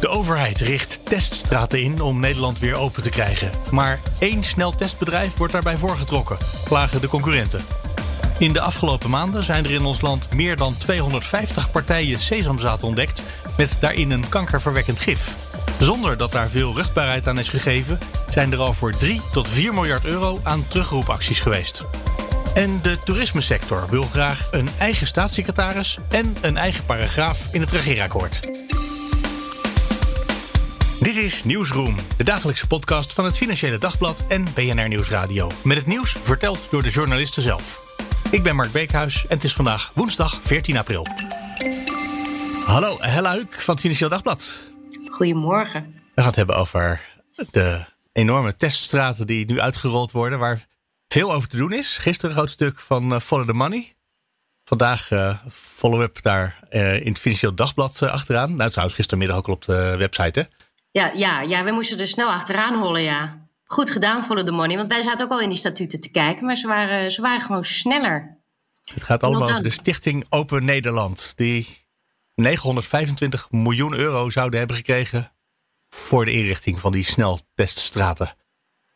De overheid richt teststraten in om Nederland weer open te krijgen. Maar één snel testbedrijf wordt daarbij voorgetrokken, klagen de concurrenten. In de afgelopen maanden zijn er in ons land meer dan 250 partijen sesamzaad ontdekt met daarin een kankerverwekkend gif. Zonder dat daar veel ruchtbaarheid aan is gegeven, zijn er al voor 3 tot 4 miljard euro aan terugroepacties geweest. En de toerismesector wil graag een eigen staatssecretaris en een eigen paragraaf in het regeerakkoord. Dit is Nieuwsroom, de dagelijkse podcast van het Financiële Dagblad en BNR Nieuwsradio. Met het nieuws verteld door de journalisten zelf. Ik ben Mark Beekhuis en het is vandaag woensdag 14 april. Hallo, Hella Huik van het Financiële Dagblad. Goedemorgen. We gaan het hebben over de enorme teststraten die nu uitgerold worden, waar veel over te doen is. Gisteren een groot stuk van uh, Follow the Money. Vandaag uh, follow-up daar uh, in het Financieel Dagblad achteraan. Nou, trouwens gistermiddag ook al op de website, hè? Ja, ja, ja, we moesten er snel achteraan hollen, ja. Goed gedaan, Follow the Money. Want wij zaten ook al in die statuten te kijken, maar ze waren, ze waren gewoon sneller. Het gaat allemaal over de Stichting Open Nederland. Die 925 miljoen euro zouden hebben gekregen voor de inrichting van die snelteststraten.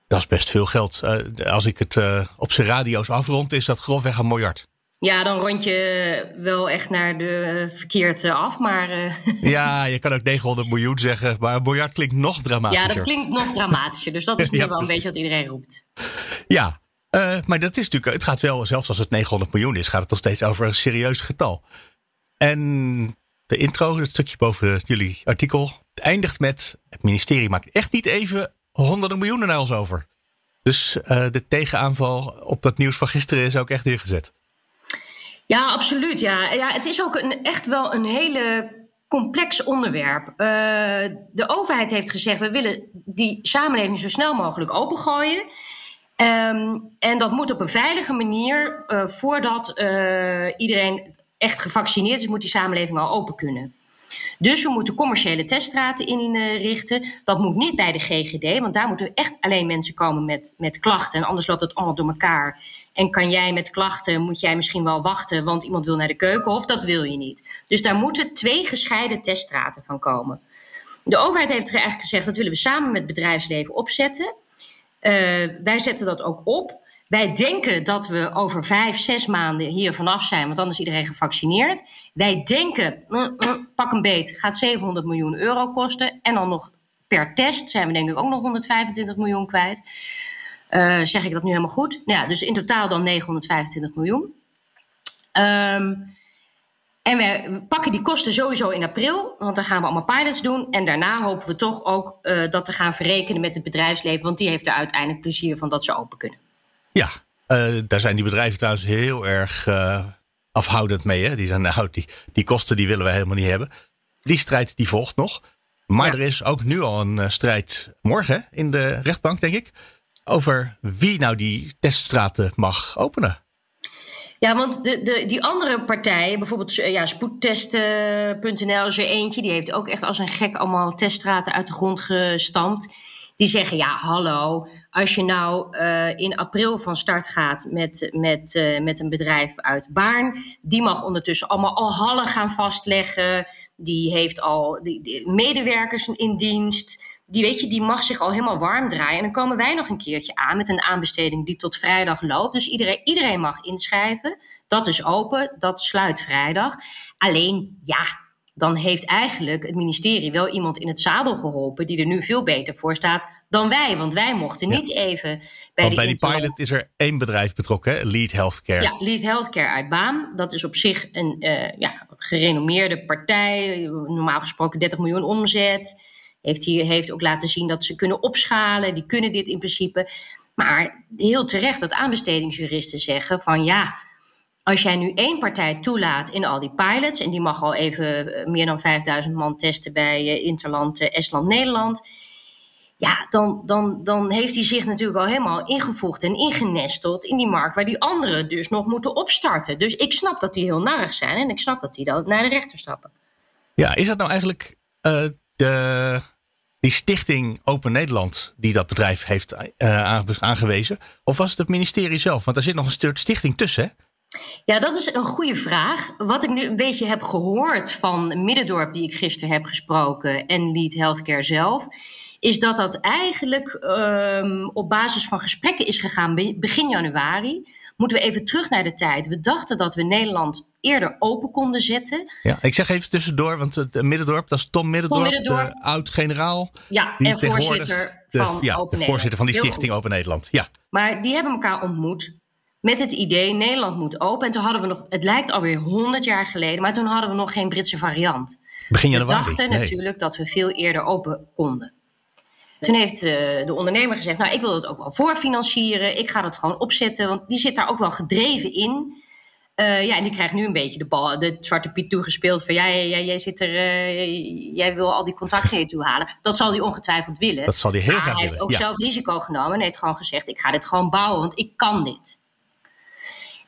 Dat is best veel geld. Uh, als ik het uh, op zijn radio's afrond, is dat grofweg een miljard. Ja, dan rond je wel echt naar de verkeerd af, maar... Uh... Ja, je kan ook 900 miljoen zeggen, maar een miljard klinkt nog dramatischer. Ja, dat klinkt nog dramatischer, dus dat is nu ja, wel een beetje wat iedereen roept. Ja, uh, maar dat is natuurlijk, het gaat wel, zelfs als het 900 miljoen is, gaat het nog steeds over een serieus getal. En de intro, het stukje boven jullie artikel, eindigt met, het ministerie maakt echt niet even honderden miljoenen naar ons over. Dus uh, de tegenaanval op het nieuws van gisteren is ook echt ingezet. Ja, absoluut. Ja. Ja, het is ook een, echt wel een hele complex onderwerp. Uh, de overheid heeft gezegd: we willen die samenleving zo snel mogelijk opengooien. Um, en dat moet op een veilige manier, uh, voordat uh, iedereen echt gevaccineerd is, moet die samenleving al open kunnen. Dus we moeten commerciële teststraten inrichten. Dat moet niet bij de GGD, want daar moeten echt alleen mensen komen met, met klachten. En anders loopt het allemaal door elkaar. En kan jij met klachten, moet jij misschien wel wachten, want iemand wil naar de keuken of dat wil je niet. Dus daar moeten twee gescheiden teststraten van komen. De overheid heeft eigenlijk gezegd dat willen we samen met het bedrijfsleven opzetten. Uh, wij zetten dat ook op. Wij denken dat we over vijf, zes maanden hier vanaf zijn, want dan is iedereen gevaccineerd. Wij denken, uh, uh, pak een beet, gaat 700 miljoen euro kosten. En dan nog per test zijn we denk ik ook nog 125 miljoen kwijt. Uh, zeg ik dat nu helemaal goed? Nou ja, dus in totaal dan 925 miljoen. Um, en we pakken die kosten sowieso in april, want dan gaan we allemaal pilots doen. En daarna hopen we toch ook uh, dat te gaan verrekenen met het bedrijfsleven, want die heeft er uiteindelijk plezier van dat ze open kunnen. Ja, uh, daar zijn die bedrijven trouwens heel erg uh, afhoudend mee. Hè? Die zijn, nou, die, die kosten die willen we helemaal niet hebben. Die strijd die volgt nog. Maar ja. er is ook nu al een uh, strijd morgen in de rechtbank, denk ik. Over wie nou die teststraten mag openen. Ja, want de, de, die andere partijen, bijvoorbeeld ja, spoedtesten.nl is er eentje. Die heeft ook echt als een gek allemaal teststraten uit de grond gestampt die zeggen: ja, hallo, als je nou uh, in april van start gaat met, met, uh, met een bedrijf uit Baarn, die mag ondertussen allemaal al hallen gaan vastleggen. Die heeft al die medewerkers in dienst. Die, weet je, die mag zich al helemaal warm draaien. En dan komen wij nog een keertje aan met een aanbesteding die tot vrijdag loopt. Dus iedereen, iedereen mag inschrijven. Dat is open, dat sluit vrijdag. Alleen, ja, dan heeft eigenlijk het ministerie wel iemand in het zadel geholpen die er nu veel beter voor staat dan wij. Want wij mochten niet ja. even bij want de bij die pilot is er één bedrijf betrokken, hè? Lead Healthcare. Ja, Lead Healthcare uit Baan. Dat is op zich een uh, ja, gerenommeerde partij. Normaal gesproken 30 miljoen omzet. Heeft, hier, heeft ook laten zien dat ze kunnen opschalen. Die kunnen dit in principe. Maar heel terecht dat aanbestedingsjuristen zeggen van ja als jij nu één partij toelaat in al die pilots, en die mag al even meer dan 5000 man testen bij Interland, Estland, Nederland. ja, dan, dan, dan heeft hij zich natuurlijk al helemaal ingevoegd en ingenesteld in die markt waar die anderen dus nog moeten opstarten. Dus ik snap dat die heel narig zijn en ik snap dat die dan naar de rechter stappen. Ja, is dat nou eigenlijk de, die stichting Open Nederland die dat bedrijf heeft aangewezen? Of was het het ministerie zelf? Want er zit nog een stuk stichting tussen, hè? Ja, dat is een goede vraag. Wat ik nu een beetje heb gehoord van Middendorp, die ik gisteren heb gesproken, en Lead Healthcare zelf, is dat dat eigenlijk um, op basis van gesprekken is gegaan begin januari. Moeten we even terug naar de tijd. We dachten dat we Nederland eerder open konden zetten. Ja, ik zeg even tussendoor, want het Middendorp, dat is Tom Middendorp, Middendorp. de oud-generaal. Ja, en voorzitter van ja, Open de voorzitter van die stichting Open Nederland. Ja. Maar die hebben elkaar ontmoet met het idee Nederland moet open. En toen hadden we nog, het lijkt alweer 100 jaar geleden, maar toen hadden we nog geen Britse variant. Begin januari. We dachten natuurlijk dat we veel eerder open konden. Toen heeft uh, de ondernemer gezegd: Nou, ik wil het ook wel voorfinancieren. Ik ga het gewoon opzetten, want die zit daar ook wel gedreven in. Uh, ja, en die krijgt nu een beetje de, bal, de zwarte piet toegespeeld. Van jij, jij, jij, zit er, uh, jij wil al die contacten hier toe halen. Dat zal hij ongetwijfeld willen. Dat zal hij heel graag willen. Hij heeft ook zelf risico genomen en heeft gewoon gezegd: Ik ga dit gewoon bouwen, want ik kan dit.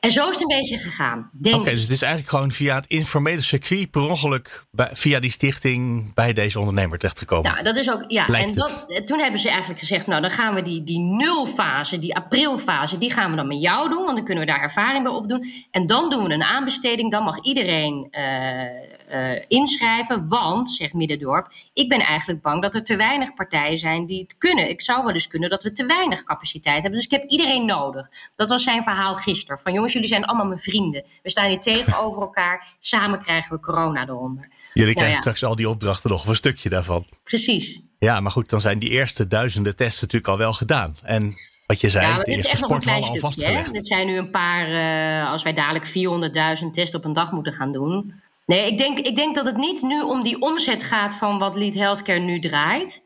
En zo is het een beetje gegaan. Oké, dus het is eigenlijk gewoon via het informele circuit per ongeluk bij, via die stichting bij deze ondernemer terechtgekomen. Ja, dat is ook. Ja, en dat, toen hebben ze eigenlijk gezegd: Nou, dan gaan we die, die nulfase, die aprilfase, die gaan we dan met jou doen, want dan kunnen we daar ervaring bij opdoen. En dan doen we een aanbesteding. Dan mag iedereen uh, uh, inschrijven. Want, zegt Middendorp, ik ben eigenlijk bang dat er te weinig partijen zijn die het kunnen. Ik zou wel eens kunnen dat we te weinig capaciteit hebben. Dus ik heb iedereen nodig. Dat was zijn verhaal gisteren. Van jongens jullie zijn allemaal mijn vrienden. We staan hier tegenover elkaar. Samen krijgen we corona eronder. Jullie nou krijgen straks al die opdrachten nog, of een stukje daarvan. Precies. Ja, maar goed, dan zijn die eerste duizenden tests natuurlijk al wel gedaan. En wat je zei, ja, dit is echt nog een klein stukje. Dit zijn nu een paar, uh, als wij dadelijk 400.000 tests op een dag moeten gaan doen. Nee, ik denk, ik denk dat het niet nu om die omzet gaat van wat Lead Healthcare nu draait.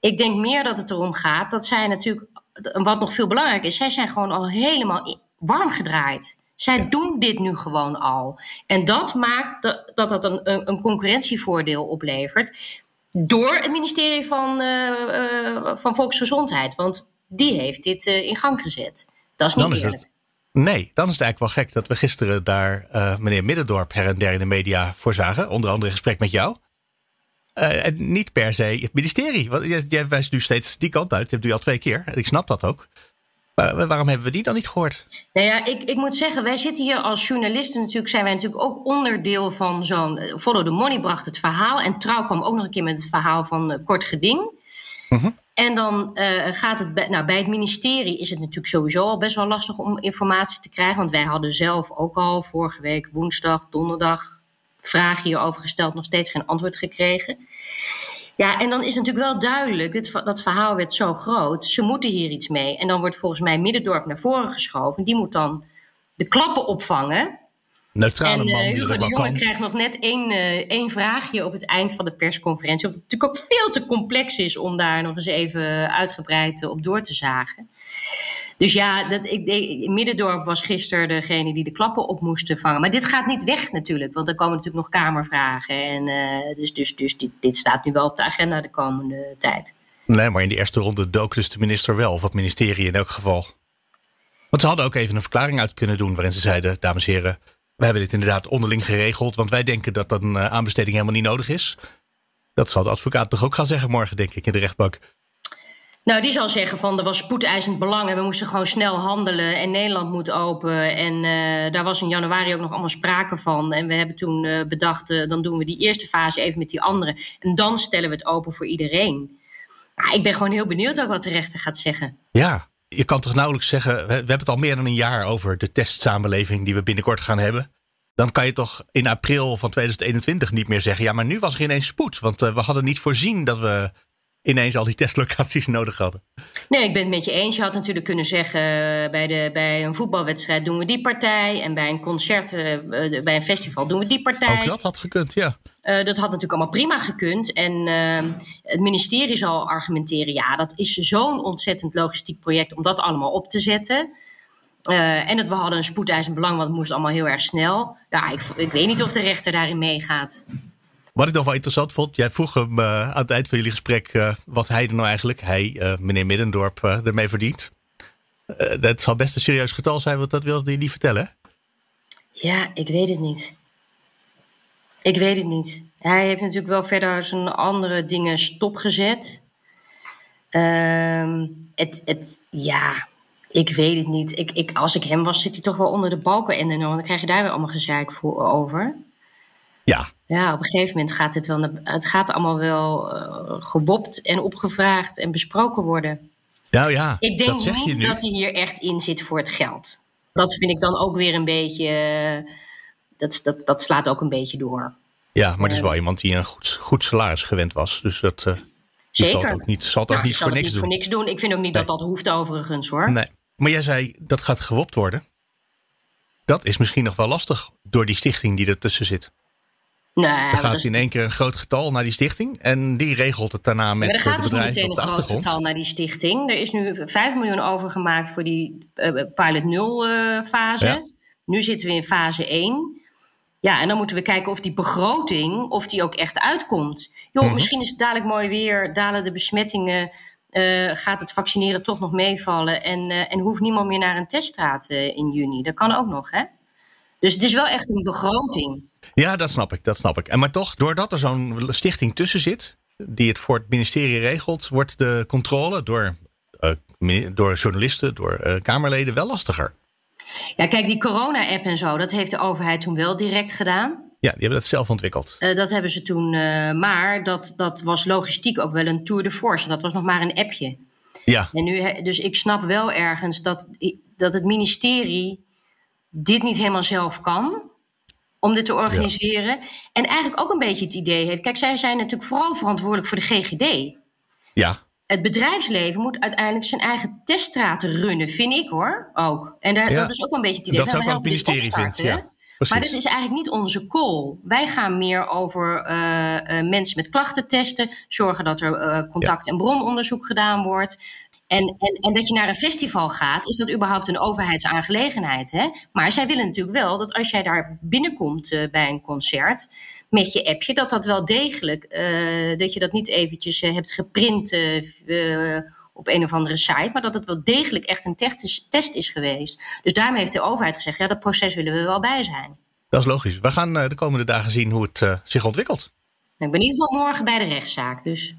Ik denk meer dat het erom gaat dat zij natuurlijk, wat nog veel belangrijker is, zij zijn gewoon al helemaal warm gedraaid. Zij doen dit nu gewoon al. En dat maakt dat dat, dat een, een concurrentievoordeel oplevert. Door het ministerie van, uh, van Volksgezondheid. Want die heeft dit uh, in gang gezet. Dat is niet dan eerlijk. Nee, dan is het eigenlijk wel gek dat we gisteren daar meneer Middendorp her en der in de media voor zagen. Onder andere een gesprek met jou. en niet per se het ministerie. Want jij, jij wijst nu steeds die kant uit. Dat hebt u al twee keer. En ik snap dat ook. Maar waarom hebben we die dan niet gehoord? Nou ja, ik, ik moet zeggen, wij zitten hier als journalisten natuurlijk, zijn wij natuurlijk ook onderdeel van zo'n. Eh, Follow the Money bracht het verhaal. En Trouw kwam ook nog een keer met het verhaal van uh, Kort Geding. Uh En dan uh, gaat het bij, nou, bij het ministerie is het natuurlijk sowieso al best wel lastig om informatie te krijgen. Want wij hadden zelf ook al vorige week woensdag, donderdag vragen hierover gesteld, nog steeds geen antwoord gekregen. Ja, en dan is natuurlijk wel duidelijk, dit, dat verhaal werd zo groot, ze moeten hier iets mee. En dan wordt volgens mij Middendorp naar voren geschoven. Die moet dan de klappen opvangen. Neutrale man en, uh, Hugo de Jonge krijgt nog net één, uh, één vraagje op het eind van de persconferentie. Omdat het natuurlijk ook veel te complex is om daar nog eens even uitgebreid op door te zagen. Dus ja, dat, ik, Middendorp was gisteren degene die de klappen op moest vangen. Maar dit gaat niet weg natuurlijk, want er komen natuurlijk nog kamervragen. En, uh, dus dus, dus dit, dit staat nu wel op de agenda de komende tijd. Nee, maar in de eerste ronde dook dus de minister wel, of het ministerie in elk geval. Want ze hadden ook even een verklaring uit kunnen doen waarin ze zeiden, dames en heren, we hebben dit inderdaad onderling geregeld, want wij denken dat een eh, aanbesteding helemaal niet nodig is. Dat zal de advocaat toch ook gaan zeggen morgen, denk ik, in de rechtbank. Nou, die zal zeggen van er was spoedeisend belang en we moesten gewoon snel handelen en Nederland moet open. En uh, daar was in januari ook nog allemaal sprake van. En we hebben toen uh, bedacht, uh, dan doen we die eerste fase even met die andere. En dan stellen we het open voor iedereen. Nou, ik ben gewoon heel benieuwd ook wat de rechter gaat zeggen. Ja, je kan toch nauwelijks zeggen, we, hebben het al meer dan een jaar over de testsamenleving die we binnenkort gaan hebben. Dan kan je toch in april van 2021 niet meer zeggen, ja, maar nu was er ineens spoed. Want we hadden niet voorzien dat we ineens al die testlocaties nodig hadden. Nee, ik ben het met je eens. Je had natuurlijk kunnen zeggen eh, bij, de, bij een voetbalwedstrijd doen we die partij. En bij een concert, uh, bij een festival doen we die partij. Ook dat had gekund, ja. Uh, dat had natuurlijk allemaal prima gekund. En uh, het ministerie zal argumenteren: ja, dat is zo'n ontzettend logistiek project om dat allemaal op te zetten. Uh, en dat we hadden een spoedeisend belang, want het moest allemaal heel erg snel. Ja, ik, ik weet niet of de rechter daarin meegaat. Wat ik nog wel interessant vond, jij vroeg hem aan het eind van jullie gesprek wat hij er nou eigenlijk, hij, meneer Middendorp, ermee verdient. dat zal best een serieus getal zijn, want dat wilde hij niet vertellen. Ja, ik weet het niet. Ik weet het niet. Hij heeft natuurlijk wel verder zijn andere dingen stopgezet. Um, het, het, ja, ik weet het niet. Ik, ik, als ik hem was, zit hij toch wel onder de balken en dan krijg je daar weer allemaal gezeik voor over. Ja. Ja, op een gegeven moment gaat het wel. Het gaat allemaal wel uh, gebopt en opgevraagd en besproken worden. Nou ja, ik denk dat zeg niet je nu. dat hij hier echt in zit voor het geld. Dat vind ik dan ook weer een beetje. Uh, dat, dat, dat slaat ook een beetje door. Ja, maar het is wel iemand die een goed, goed salaris gewend was. Dus dat uh, Zeker. zal het ook niet, zal het ook niet voor niks niet doen. voor niks doen. Ik vind ook niet Nee. dat dat hoeft overigens hoor. Nee. Maar jij zei dat gaat gewopt worden. Dat is misschien nog wel lastig door die stichting die ertussen zit. Nee, Dan gaat is- in één keer een groot getal naar die stichting. En die regelt het daarna met maar er eh, gaat de dus niet bedrijven meteen een groot getal naar die stichting. Er is nu 5 miljoen overgemaakt voor die eh, pilot 0 eh, fase. Ja. Nu zitten we in fase 1. Ja, en dan moeten we kijken of die begroting, of die ook echt uitkomt. Joh, Mhm. misschien is het dadelijk mooi weer, dalen de besmettingen, gaat het vaccineren toch nog meevallen en, en hoeft niemand meer naar een teststraat in juni. Dat kan ook nog, hè? Dus het is wel echt een begroting. Ja, dat snap ik, dat snap ik. En maar toch, doordat er zo'n stichting tussen zit, die het voor het ministerie regelt, wordt de controle door, eh, door journalisten, door eh, Kamerleden wel lastiger. Ja, kijk, die corona-app en zo, dat heeft de overheid toen wel direct gedaan. Ja, die hebben dat zelf ontwikkeld. Eh, dat hebben ze toen, maar dat, dat was logistiek ook wel een tour de force. Dat was nog maar een appje. Ja, En nu, dus ik snap wel ergens dat, dat het ministerie dit niet helemaal zelf kan. Om dit te organiseren. En eigenlijk ook een beetje het idee heeft. Kijk, zij zijn natuurlijk vooral verantwoordelijk voor de GGD. ja, Het bedrijfsleven moet uiteindelijk zijn eigen teststraten runnen, vind ik hoor. Ook. En daar, Ja. dat is ook wel een beetje het idee. dat Van, ook het ministerie vindt. Ja, precies. Maar dit is eigenlijk niet onze call. Wij gaan meer over eh, eh, mensen met klachten testen, zorgen dat er eh, contact- en brononderzoek gedaan wordt. En, en, en dat je naar een festival gaat, is dat überhaupt een overheidsaangelegenheid. Hè? Maar zij willen natuurlijk wel dat als jij daar binnenkomt eh, bij een concert met je appje, dat dat wel degelijk, eh, dat je dat niet eventjes eh, hebt geprint op een of andere site, maar dat het wel degelijk echt een test is, test is geweest. Dus daarmee heeft de overheid gezegd, ja, dat proces willen we wel bij zijn. Dat is logisch. We gaan de komende dagen zien hoe het zich ontwikkelt. Ik ben in ieder geval morgen bij de rechtszaak, dus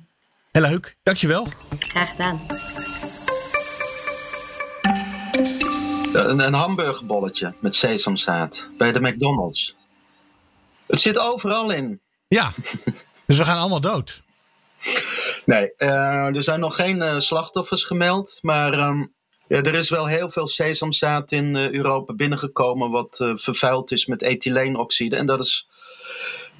Heel leuk, dankjewel. graag gedaan. Een, een hamburgerbolletje met sesamzaad bij de McDonald's. Het zit overal in. Ja, dus we gaan allemaal dood. Nee, eh, er zijn nog geen eh, slachtoffers gemeld. Maar ehm, ja, er is wel heel veel sesamzaad in eh, Europa binnengekomen. wat vervuild is met ethyleenoxide. En dat is.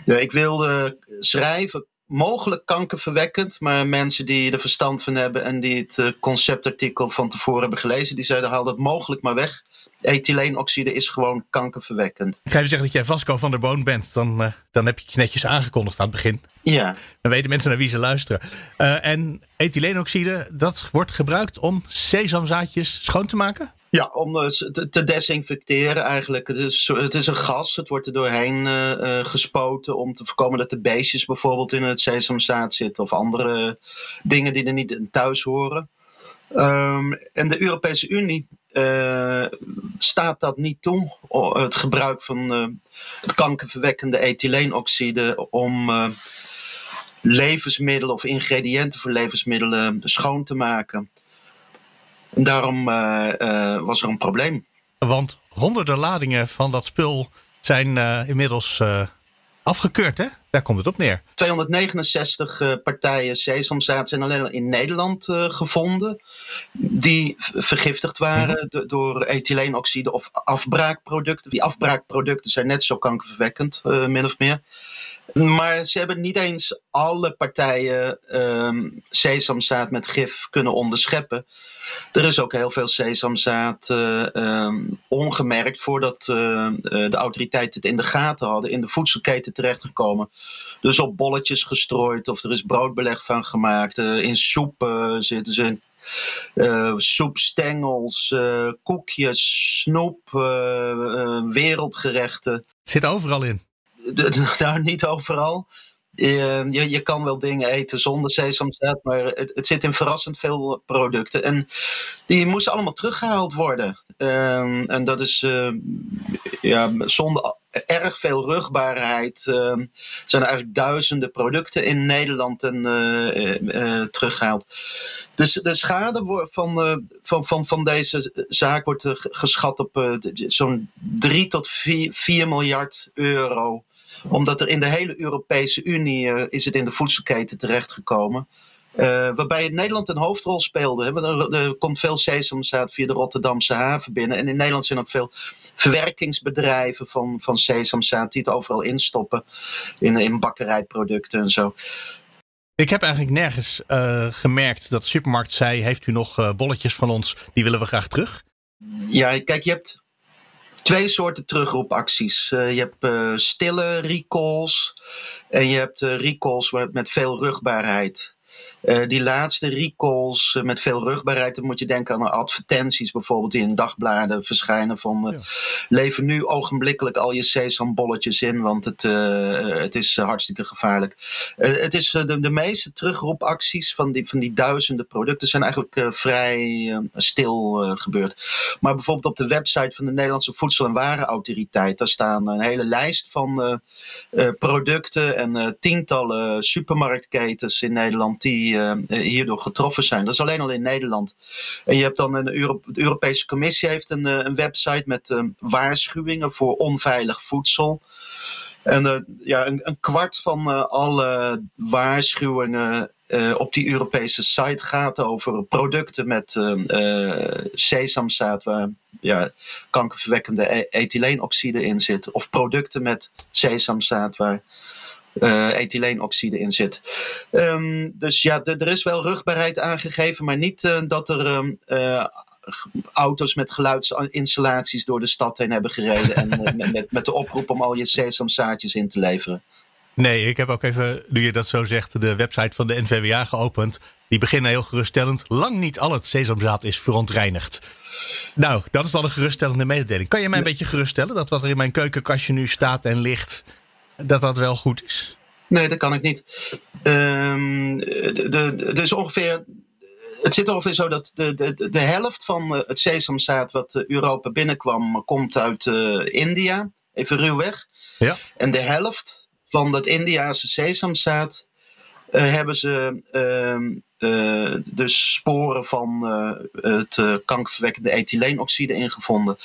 Ja, ik wilde schrijven. Mogelijk kankerverwekkend, maar mensen die er verstand van hebben en die het eh, conceptartikel van tevoren hebben gelezen, die zeiden: haal dat mogelijk maar weg. Ethyleenoxide is gewoon kankerverwekkend. Ik ga even zeggen dat jij Vasco van der Boon bent. Dan, eh, dan heb je het netjes aangekondigd aan het begin. Ja, Dan weten mensen naar wie ze luisteren. Eh, en ethyleenoxide, dat wordt gebruikt om sesamzaadjes schoon te maken? Ja, om eh, te, te desinfecteren eigenlijk. Het is, het is een gas, het wordt er doorheen eh, eh, gespoten om te voorkomen dat de beestjes bijvoorbeeld in het sesamzaad zitten of andere dingen die er niet thuis horen. Ehm, en de Europese Unie staat dat niet toe, het gebruik van het kankerverwekkende ethyleenoxide om levensmiddelen of ingrediënten voor levensmiddelen schoon te maken. En daarom eh, eh, was er een probleem. Want honderden ladingen van dat spul zijn eh, inmiddels afgekeurd, hè? Daar komt het op neer. 269 eh, partijen sesamzaad zijn alleen al in Nederland gevonden. Die vergiftigd waren do- door ethyleenoxide of afbraakproducten. Die afbraakproducten zijn net zo kankerverwekkend, min of meer. Maar ze hebben niet eens alle partijen ehm, sesamzaad met gif kunnen onderscheppen. Er is ook heel veel sesamzaad eh, ehm, ongemerkt voordat eh, eh, de autoriteiten het in de gaten hadden, in de voedselketen terechtgekomen. Dus op bolletjes gestrooid of er is broodbeleg van gemaakt. In soep zitten ze. eh, soepstengels, koekjes, snoep, wereldgerechten. Zit overal in. Nou, niet overal. je, je kan wel dingen eten zonder sesamzaad, maar het, het, zit in verrassend veel producten. En die moesten allemaal teruggehaald worden. Um, en dat is uh, ja, zonder erg veel rugbaarheid. Zijn er eigenlijk duizenden producten in Nederland en, uh, teruggehaald. Dus de schade van, van, van, van deze zaak wordt geschat op zo'n 3 tot 4, 4 miljard euro omdat er in de hele Europese Unie uh, is het in de voedselketen terechtgekomen. Uh, waarbij Nederland een hoofdrol speelde. Er, er, komt veel sesamzaad via de Rotterdamse haven binnen. En in Nederland zijn ook veel verwerkingsbedrijven van, van sesamzaad die het overal instoppen. In, in bakkerijproducten en zo. Ik heb eigenlijk nergens uh, gemerkt dat de supermarkt zei: Heeft u nog uh, bolletjes van ons? Die willen we graag terug. Ja, kijk, je hebt twee soorten terugroepacties. Uh, je hebt uh, stille recalls en je hebt uh, recalls met, met veel rugbaarheid. Uh, die laatste recalls uh, met veel rugbaarheid, dan moet je denken aan advertenties bijvoorbeeld die in dagbladen verschijnen van uh, ja. lever nu ogenblikkelijk al je sesambolletjes in, want het, het is hartstikke gevaarlijk. het is de, de meeste terugroepacties van die, van die duizenden producten zijn eigenlijk vrij stil gebeurd. Maar bijvoorbeeld op de website van de Nederlandse Voedsel- en Warenautoriteit, daar staan een hele lijst van producten en tientallen supermarktketens in Nederland die uh, hierdoor getroffen zijn. Dat is alleen al in Nederland. En je hebt dan een de Europese Commissie heeft een, uh, een website met waarschuwingen voor onveilig voedsel. En ja, een, een, kwart van alle waarschuwingen op die Europese site gaat over producten met sesamzaad, waar ja, kankerverwekkende e ethyleenoxide in zit. Of producten met sesamzaad, waar uh, ethyleenoxide in zit. Um, dus ja, er is wel rugbaarheid aangegeven, maar niet uh, dat er um, uh, auto's met geluidsinstallaties door de stad heen hebben gereden en met, met, met, de oproep om al je sesamzaadjes in te leveren. Nee, ik heb ook even, nu je dat zo zegt, de website van de NVWA geopend. Die beginnen heel geruststellend. Lang niet al het sesamzaad is verontreinigd. Nou, dat is dan een geruststellende mededeling. Kan je mij een beetje geruststellen dat wat er in mijn keukenkastje nu staat en ligt, dat dat wel goed is? Nee, dat kan ik niet. Um, de, de, dus ongeveer. Het zit ongeveer zo dat de, de, de helft van het sesamzaad wat Europa binnenkwam, komt uit uh, India. Even ruwweg. Ja. En de helft van dat Indiase sesamzaad uh, hebben ze uh, dus sporen van het kankerverwekkende ethyleenoxide ingevonden.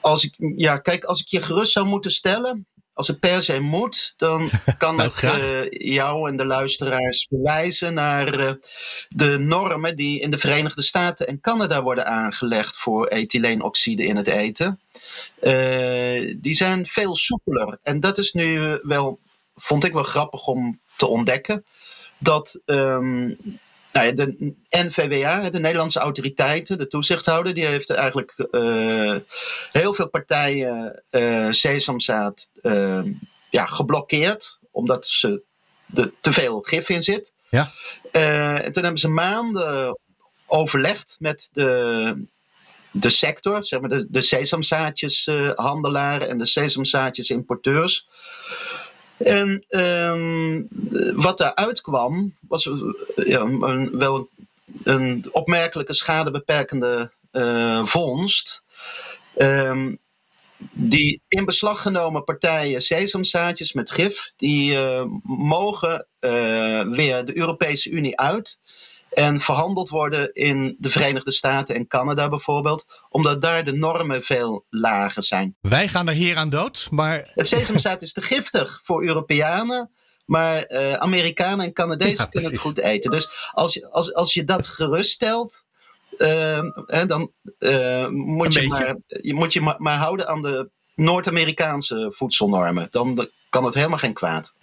Als ik, ja, kijk, als ik je gerust zou moeten stellen, als het per se moet, dan kan nou, ik uh, jou en de luisteraars verwijzen naar uh, de normen die in de Verenigde Staten en Canada worden aangelegd voor ethyleenoxide in het eten. Uh, die zijn veel soepeler. En dat is nu wel, vond ik wel grappig om te ontdekken. Dat um, nou ja, de NVWA, de Nederlandse autoriteiten, de toezichthouder, die heeft eigenlijk uh, heel veel partijen uh, sesamzaad uh, ja, geblokkeerd, omdat ze er te veel gif in zit. Ja. en toen hebben ze maanden overlegd met de, de sector, zeg maar de, de sesamzaadjeshandelaren en de sesamzaadjesimporteurs. En um, wat daaruit kwam, was ja, een, wel een, opmerkelijke schadebeperkende uh, vondst. Um, die in beslag genomen partijen sesamzaadjes met gif, die uh, mogen weer de Europese Unie uit en verhandeld worden in de Verenigde Staten en Canada bijvoorbeeld, omdat daar de normen veel lager zijn. Wij gaan er hier aan dood, maar. Het sesamzaad is te giftig voor Europeanen. Maar uh, Amerikanen en Canadezen ja, kunnen het goed eten. Dus als je, als, als je dat geruststelt, uh, hè, dan uh, moet, je maar, je moet je maar, maar houden aan de Noord-Amerikaanse voedselnormen. Dan kan het helemaal geen kwaad.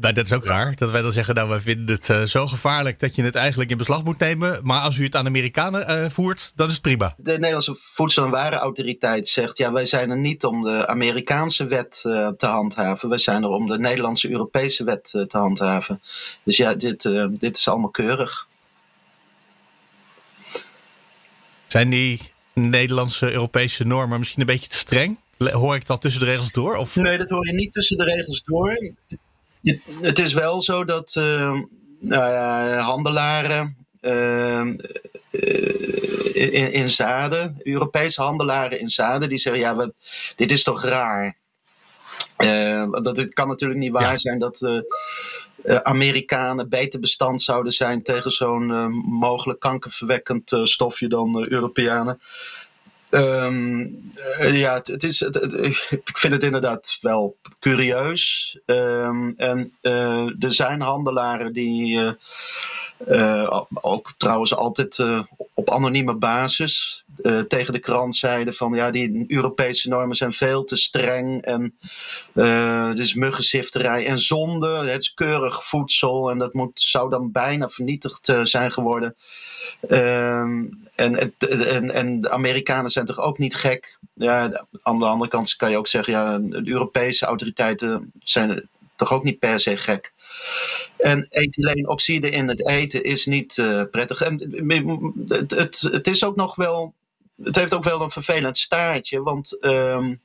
Maar dat is ook raar, dat wij dan zeggen, nou wij vinden het uh, zo gevaarlijk dat je het eigenlijk in beslag moet nemen. Maar als u het aan Amerikanen uh, voert, dan is het prima. De Nederlandse Voedsel- en Warenautoriteit zegt, ja wij zijn er niet om de Amerikaanse wet uh, te handhaven. Wij zijn er om de Nederlandse Europese wet te handhaven. Dus ja, dit, dit is allemaal keurig. Zijn die Nederlandse Europese normen misschien een beetje te streng? Hoor ik dat tussen de regels door? Of? Nee, dat hoor je niet tussen de regels door. Het is wel zo dat nou handelaren in, in, zaden, Europese handelaren in zaden, die zeggen: ja, wat, dit is toch raar. dat het kan natuurlijk niet waar zijn dat uh, Amerikanen beter bestand zouden zijn tegen zo'n mogelijk kankerverwekkend stofje dan Europeanen. Um, ja, het, is, ik vind het inderdaad wel curieus. Um, en er zijn handelaren die uh, ook trouwens altijd uh, op anonieme basis uh, tegen de krant zeiden van ja, die Europese normen zijn veel te streng en het is muggenzifterij en zonde. Het is keurig voedsel en dat moet, zou dan bijna vernietigd zijn geworden. Ehm, en, en, en de Amerikanen zijn toch ook niet gek? Ja, aan de andere kant kan je ook zeggen, ja, de Europese autoriteiten zijn toch ook niet per se gek. En ethyleenoxide in het eten is niet uh, prettig. En het, het, het is ook nog wel het heeft ook wel een vervelend staartje, want um,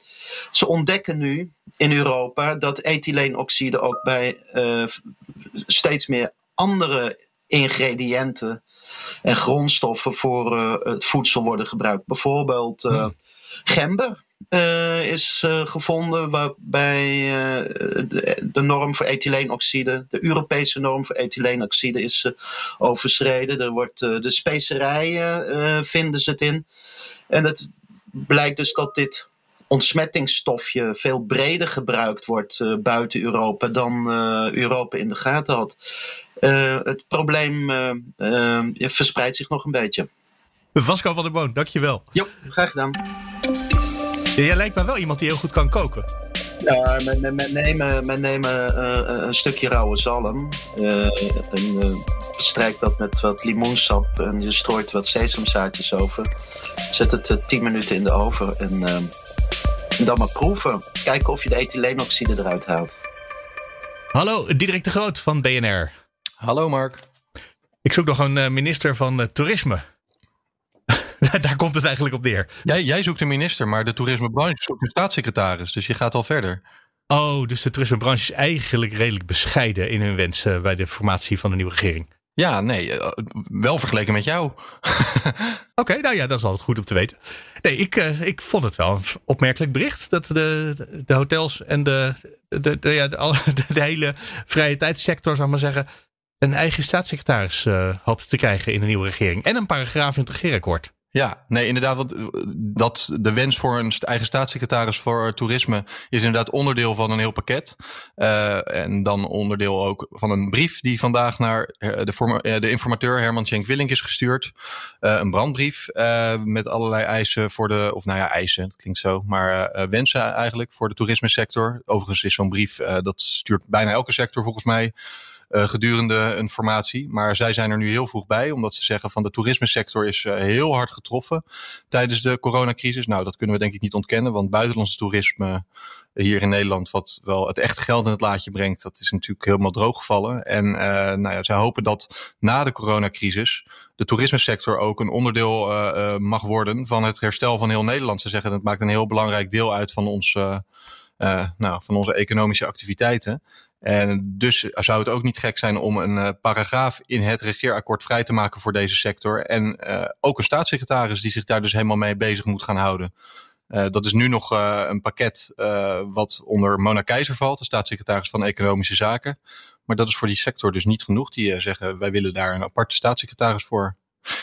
ze ontdekken nu in Europa dat ethyleenoxide ook bij uh, steeds meer andere ingrediënten en grondstoffen voor uh, het voedsel worden gebruikt. Bijvoorbeeld uh, gember uh, is uh, gevonden waarbij uh, de, de, norm voor ethyleenoxide, de Europese norm voor ethyleenoxide is overschreden. Er wordt de specerijen vinden ze het in. En het blijkt dus dat dit ontsmettingsstofje veel breder gebruikt wordt buiten Europa dan Europa in de gaten had. het probleem verspreidt zich nog een beetje. Vasco van der Boon, dankjewel. Jo, graag gedaan. Jij lijkt me wel iemand die heel goed kan koken. Ja, men, men, nemen, men nemen uh, een stukje rauwe zalm uh, en uh, bestrijkt dat met wat limoensap en je strooit wat sesamzaadjes over. Zet het 10 minuten in de oven en, en, dan maar proeven. Kijken of je de ethyleenoxide eruit haalt. Hallo, Diederik de Groot van BNR. Hallo Mark. Ik zoek nog een minister van Toerisme. Daar komt het eigenlijk op neer. Jij, jij zoekt een minister, maar de toerismebranche zoekt een staatssecretaris. Dus je gaat al verder. Oh, dus de toerismebranche is eigenlijk redelijk bescheiden in hun wensen bij de formatie van de nieuwe regering. Ja, nee, eh, wel vergeleken met jou. Oké, nou ja, dat is altijd goed om te weten. Nee, ik, uh, ik vond het wel een opmerkelijk bericht dat de, de hotels en de, de, de, ja, de, de, hele vrije tijdssector, zou ik maar zeggen, een eigen staatssecretaris uh, hoopt te krijgen in de nieuwe regering. En een paragraaf in het regeerakkoord. Ja, nee, inderdaad. Want eh, dat de wens voor een eigen staatssecretaris voor toerisme is inderdaad onderdeel van een heel pakket. Uh, en dan onderdeel ook van een brief die vandaag naar eh, de, de informateur Herman Schenk Willink is gestuurd. Een brandbrief met allerlei eisen voor de, of nou ja, eisen, dat klinkt zo, maar wensen eigenlijk voor de toerisme sector. Overigens is zo'n brief, dat stuurt bijna elke sector volgens mij. Uh, gedurende een formatie. Maar zij zijn er nu heel vroeg bij, omdat ze zeggen van de toerismesector is uh, heel hard getroffen tijdens de coronacrisis. Nou, dat kunnen we denk ik niet ontkennen, want buitenlands toerisme hier in Nederland, wat wel het echte geld in het laadje brengt, dat is natuurlijk helemaal drooggevallen. En uh, nou ja, zij hopen dat na de coronacrisis de toerismesector ook een onderdeel mag worden van het herstel van heel Nederland. Ze zeggen dat maakt een heel belangrijk deel uit van ons. nou, van onze economische activiteiten. En dus zou het ook niet gek zijn om een uh, paragraaf in het regeerakkoord vrij te maken voor deze sector. En uh, ook een staatssecretaris die zich daar dus helemaal mee bezig moet gaan houden. Uh, dat is nu nog een pakket wat onder Mona Keizer valt, de staatssecretaris van Economische Zaken. Maar dat is voor die sector dus niet genoeg. Die zeggen wij willen daar een aparte staatssecretaris voor.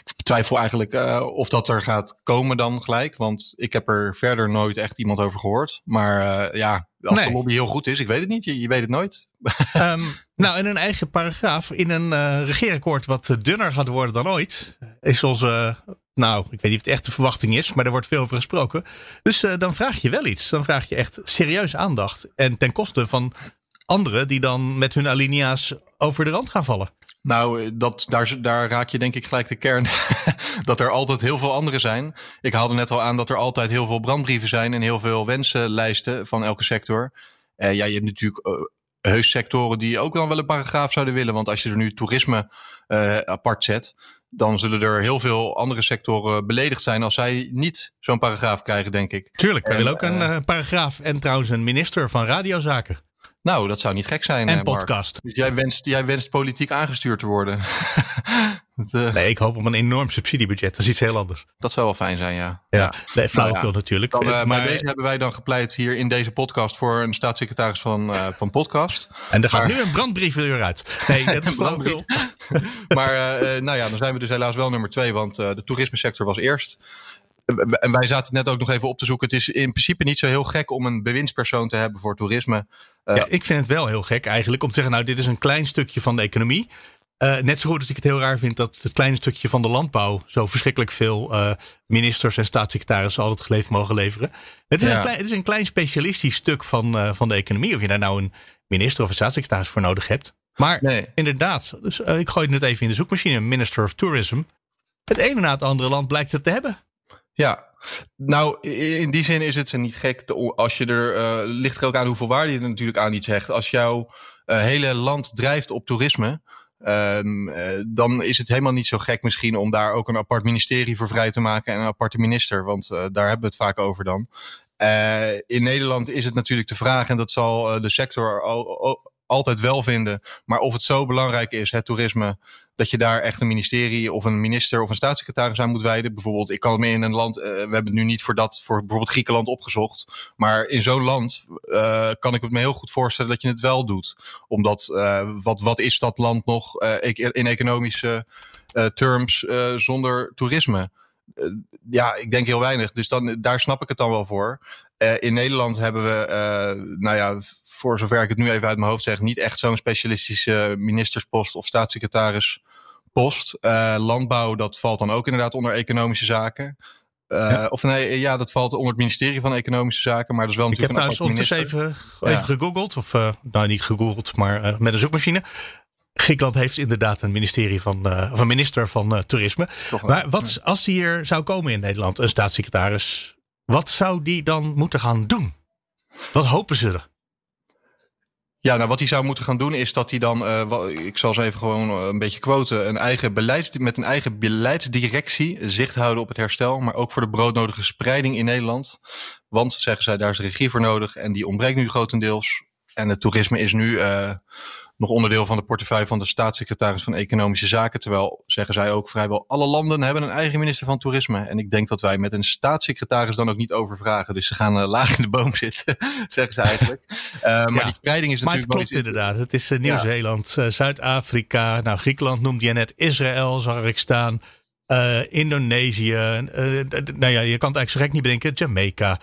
Ik betwijfel eigenlijk of dat er gaat komen dan gelijk. Want ik heb er verder nooit echt iemand over gehoord. Maar ja, als de lobby heel goed is, ik weet het niet. Je, je weet het nooit. Um, nou, in een eigen paragraaf, in een uh, regeerakkoord wat dunner gaat worden dan ooit, is onze, nou, ik weet niet of het echt de verwachting is, maar er wordt veel over gesproken. Dus dan vraag je wel iets. Dan vraag je echt serieus aandacht. En ten koste van anderen die dan met hun alinea's over de rand gaan vallen. Nou, eh, dat, daar, daar raak je denk ik gelijk de kern. dat er altijd heel veel anderen zijn. Ik haalde net al aan dat er altijd heel veel brandbrieven zijn en heel veel wensenlijsten van elke sector. Uh, ja, je hebt natuurlijk uh, heus sectoren die ook dan wel een paragraaf zouden willen. Want als je er nu toerisme uh, apart zet, dan zullen er heel veel andere sectoren beledigd zijn als zij niet zo'n paragraaf krijgen, denk ik. Tuurlijk, we willen ook een paragraaf en trouwens een minister van radiozaken. Nou, dat zou niet gek zijn. En eh, Mark. podcast. Dus jij wenst, jij wenst politiek aangestuurd te worden. Eh, Nee, ik hoop op een enorm subsidiebudget. Dat is iets heel anders. dat zou wel fijn zijn, ja. Ja, nee, flauwekul Nou ja, natuurlijk. Dan, eh, maar, Bij deze hebben wij dan gepleit hier in deze podcast voor een staatssecretaris van, eh, van podcast. en er gaat maar- nu een brandbrief weer uit. Nee, dat is flauwekul. Maar eh, eh, nou ja, dan zijn we dus helaas wel nummer twee, want eh, de toerismesector was eerst. En wij zaten net ook nog even op te zoeken. Het is in principe niet zo heel gek om een bewindspersoon te hebben voor toerisme. Eh, Ja, ik vind het wel heel gek eigenlijk om te zeggen, nou, dit is een klein stukje van de economie. Eh, net zo goed als ik het heel raar vind dat het kleine stukje van de landbouw zo verschrikkelijk veel eh, ministers en staatssecretarissen altijd geleefd mogen leveren. Het is, Ja. een, klein, het is een klein specialistisch stuk van, eh, van de economie. Of je daar nou een minister of een staatssecretaris voor nodig hebt. Maar Nee. inderdaad, dus, eh, ik gooi het net even in de zoekmachine. Minister of Tourism. Het ene na het andere land blijkt het te hebben. Ja, nou in die zin is het niet gek als je er eh, ligt er ook aan hoeveel waarde je er natuurlijk aan iets hecht. Als jouw eh, hele land drijft op toerisme, ehm, eh, dan is het helemaal niet zo gek misschien om daar ook een apart ministerie voor vrij te maken en een aparte minister, want daar hebben we het vaak over dan. In Nederland is het natuurlijk de vraag, en dat zal de sector al, al- altijd wel vinden, maar of het zo belangrijk is, het toerisme, dat je daar echt een ministerie of een minister of een staatssecretaris aan moet wijden. Bijvoorbeeld, ik kan het me in een land, eh, we hebben het nu niet voor dat, voor bijvoorbeeld Griekenland opgezocht. Maar in zo'n land eh, kan ik het me heel goed voorstellen dat je het wel doet. Omdat, eh, wat, wat is dat land nog in economische terms zonder toerisme? Ja, ik denk heel weinig. Dus dan, daar snap ik het dan wel voor. In Nederland hebben we, nou ja, voor zover ik het nu even uit mijn hoofd zeg, niet echt zo'n specialistische ministerspost of staatssecretarispost. Eh, landbouw, dat valt dan ook inderdaad onder economische zaken. Eh, Ja. Of nee, ja, dat valt onder het ministerie van Economische Zaken, maar dat is wel Ik heb natuurlijk thuis minister. even, even gegoogeld. Of eh, nou, niet gegoogeld, maar met een zoekmachine. Griekenland heeft inderdaad een ministerie van, een minister van toerisme. Toch. Maar wat als die hier zou komen in Nederland, een staatssecretaris, wat zou die dan moeten gaan doen? Wat hopen ze er? Ja, nou wat hij zou moeten gaan doen is dat hij dan, eh, ik zal ze even gewoon eh, een beetje quoten, een eigen beleids, met een eigen beleidsdirectie zicht houden op het herstel, maar ook voor de broodnodige spreiding in Nederland. Want, zeggen zij, daar is regie voor nodig en die ontbreekt nu grotendeels. En het toerisme is nu eh, nog onderdeel van de portefeuille van de staatssecretaris van Economische Zaken. Terwijl, zeggen zij ook, vrijwel alle landen hebben een eigen minister van Toerisme. En ik denk dat wij met een staatssecretaris dan ook niet overvragen. Dus ze gaan eh, laag in de boom zitten, zeggen ze eigenlijk. Eh, maar die spreiding is Maar het natuurlijk klopt iets- inderdaad. Het is eh, Nieuw-Zeeland, Zuid-Afrika, nou Griekenland noemde je net, Israël zag ik staan, Indonesië. d- nou ja, je kan het eigenlijk zo gek niet bedenken. Jamaica,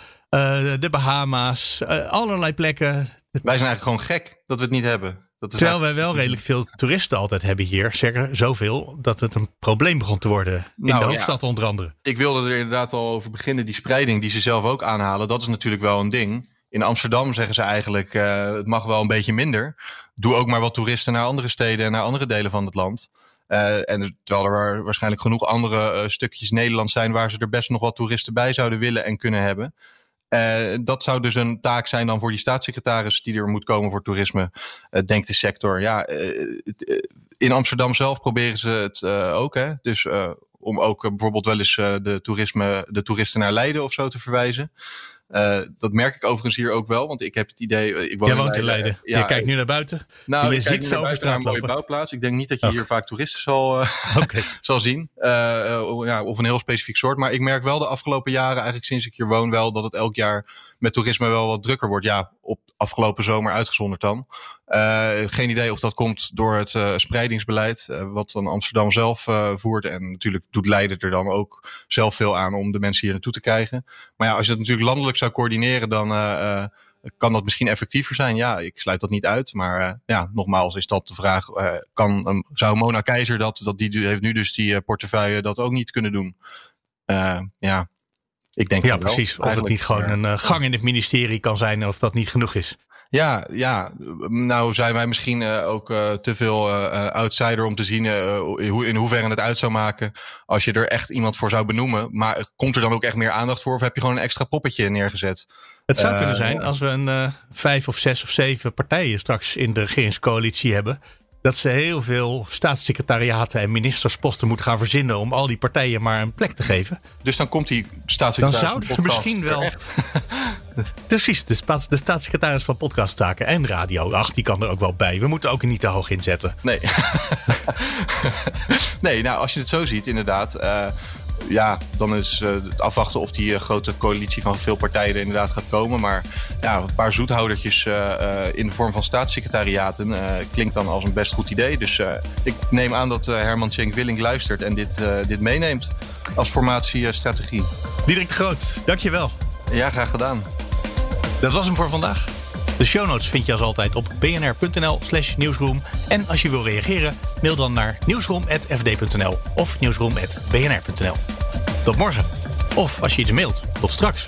de Bahama's, allerlei plekken. Wij zijn eigenlijk gewoon gek dat we het niet hebben. Dat is Terwijl wij wel redelijk veel toeristen altijd hebben hier. Zeker zoveel dat het een probleem begon te worden. In Nou, de ja. hoofdstad onder andere. ik wilde er inderdaad al over beginnen. Die spreiding die ze zelf ook aanhalen, dat is natuurlijk wel een ding. In Amsterdam zeggen ze eigenlijk, eh, het mag wel een beetje minder. Doe ook maar wat toeristen naar andere steden en naar andere delen van het land. Eh, en terwijl er wa- waarschijnlijk genoeg andere eh, stukjes Nederland zijn waar ze er best nog wat toeristen bij zouden willen en kunnen hebben. Eh, dat zou dus een taak zijn dan voor die staatssecretaris die er moet komen voor toerisme, eh, denkt de sector. Ja, eh, in Amsterdam zelf proberen ze het ook. Hè? Dus om ook bijvoorbeeld wel eens de, toerisme, de toeristen naar Leiden of zo te verwijzen. Eh, dat merk ik overigens hier ook wel, want ik heb het idee. eh, Ik woon Jij woont in Leiden. Ja, je kijkt nu naar buiten. nou, je ziet buiten naar straat een mooie bouwplaats. Ik denk niet dat je Oh. hier vaak toeristen zal, eh, zal zien. Ja, of een heel specifiek soort. Maar ik merk wel de afgelopen jaren, eigenlijk sinds ik hier woon, wel dat het elk jaar met toerisme wel wat drukker wordt. Ja, op afgelopen zomer uitgezonderd dan. Eh, geen idee of dat komt door het eh, spreidingsbeleid, eh, wat dan Amsterdam zelf voert. En natuurlijk doet Leiden er dan ook zelf veel aan om de mensen hier naartoe te krijgen. Maar ja, als je het natuurlijk landelijk zou coördineren, dan. kan dat misschien effectiever zijn? Ja, ik sluit dat niet uit. Maar ja, nogmaals is dat de vraag. kan, zou Mona Keizer dat, dat die heeft nu dus die portefeuille dat ook niet kunnen doen? Ja, ik denk Ja, wel, precies. Of het niet gewoon een eh, gang in het ministerie kan zijn. Of dat niet genoeg is. Ja, ja, nou zijn wij misschien eh, ook eh, te veel eh, outsider om te zien in hoe- in hoeverre het uit zou maken als je er echt iemand voor zou benoemen. Maar komt er dan ook echt meer aandacht voor of heb je gewoon een extra poppetje neergezet? Het zou kunnen zijn als we een vijf of zes of zeven partijen straks in de regeringscoalitie hebben. Dat ze heel veel staatssecretariaten en ministersposten moeten gaan verzinnen om al die partijen maar een plek te geven. Dus dan komt die Dan staatssecretaris. zou van er podcast misschien wel. echt Precies, de staatssecretaris van podcasttaken en radio. Ach, die kan er ook wel bij. We moeten ook niet te hoog inzetten. Nee. nee, nou, als je het zo ziet, inderdaad. eh, ja, dan is eh, het afwachten of die eh, grote coalitie van veel partijen er inderdaad gaat komen. Maar ja, een paar zoethoudertjes eh, in de vorm van staatssecretariaten klinkt dan als een best goed idee. Dus ik neem aan dat Herman Schenk Willing luistert en dit, dit meeneemt als formatiestrategie. Diederik de Groot, dankjewel. Ja, graag gedaan. Dat was hem voor vandaag. De show notes vind je als altijd op bnr.nl slash nieuwsroom. En als je wil reageren, mail dan naar nieuwsroom.fd.nl of nieuwsroom.bnr.nl. Tot morgen. Of als je iets mailt, tot straks.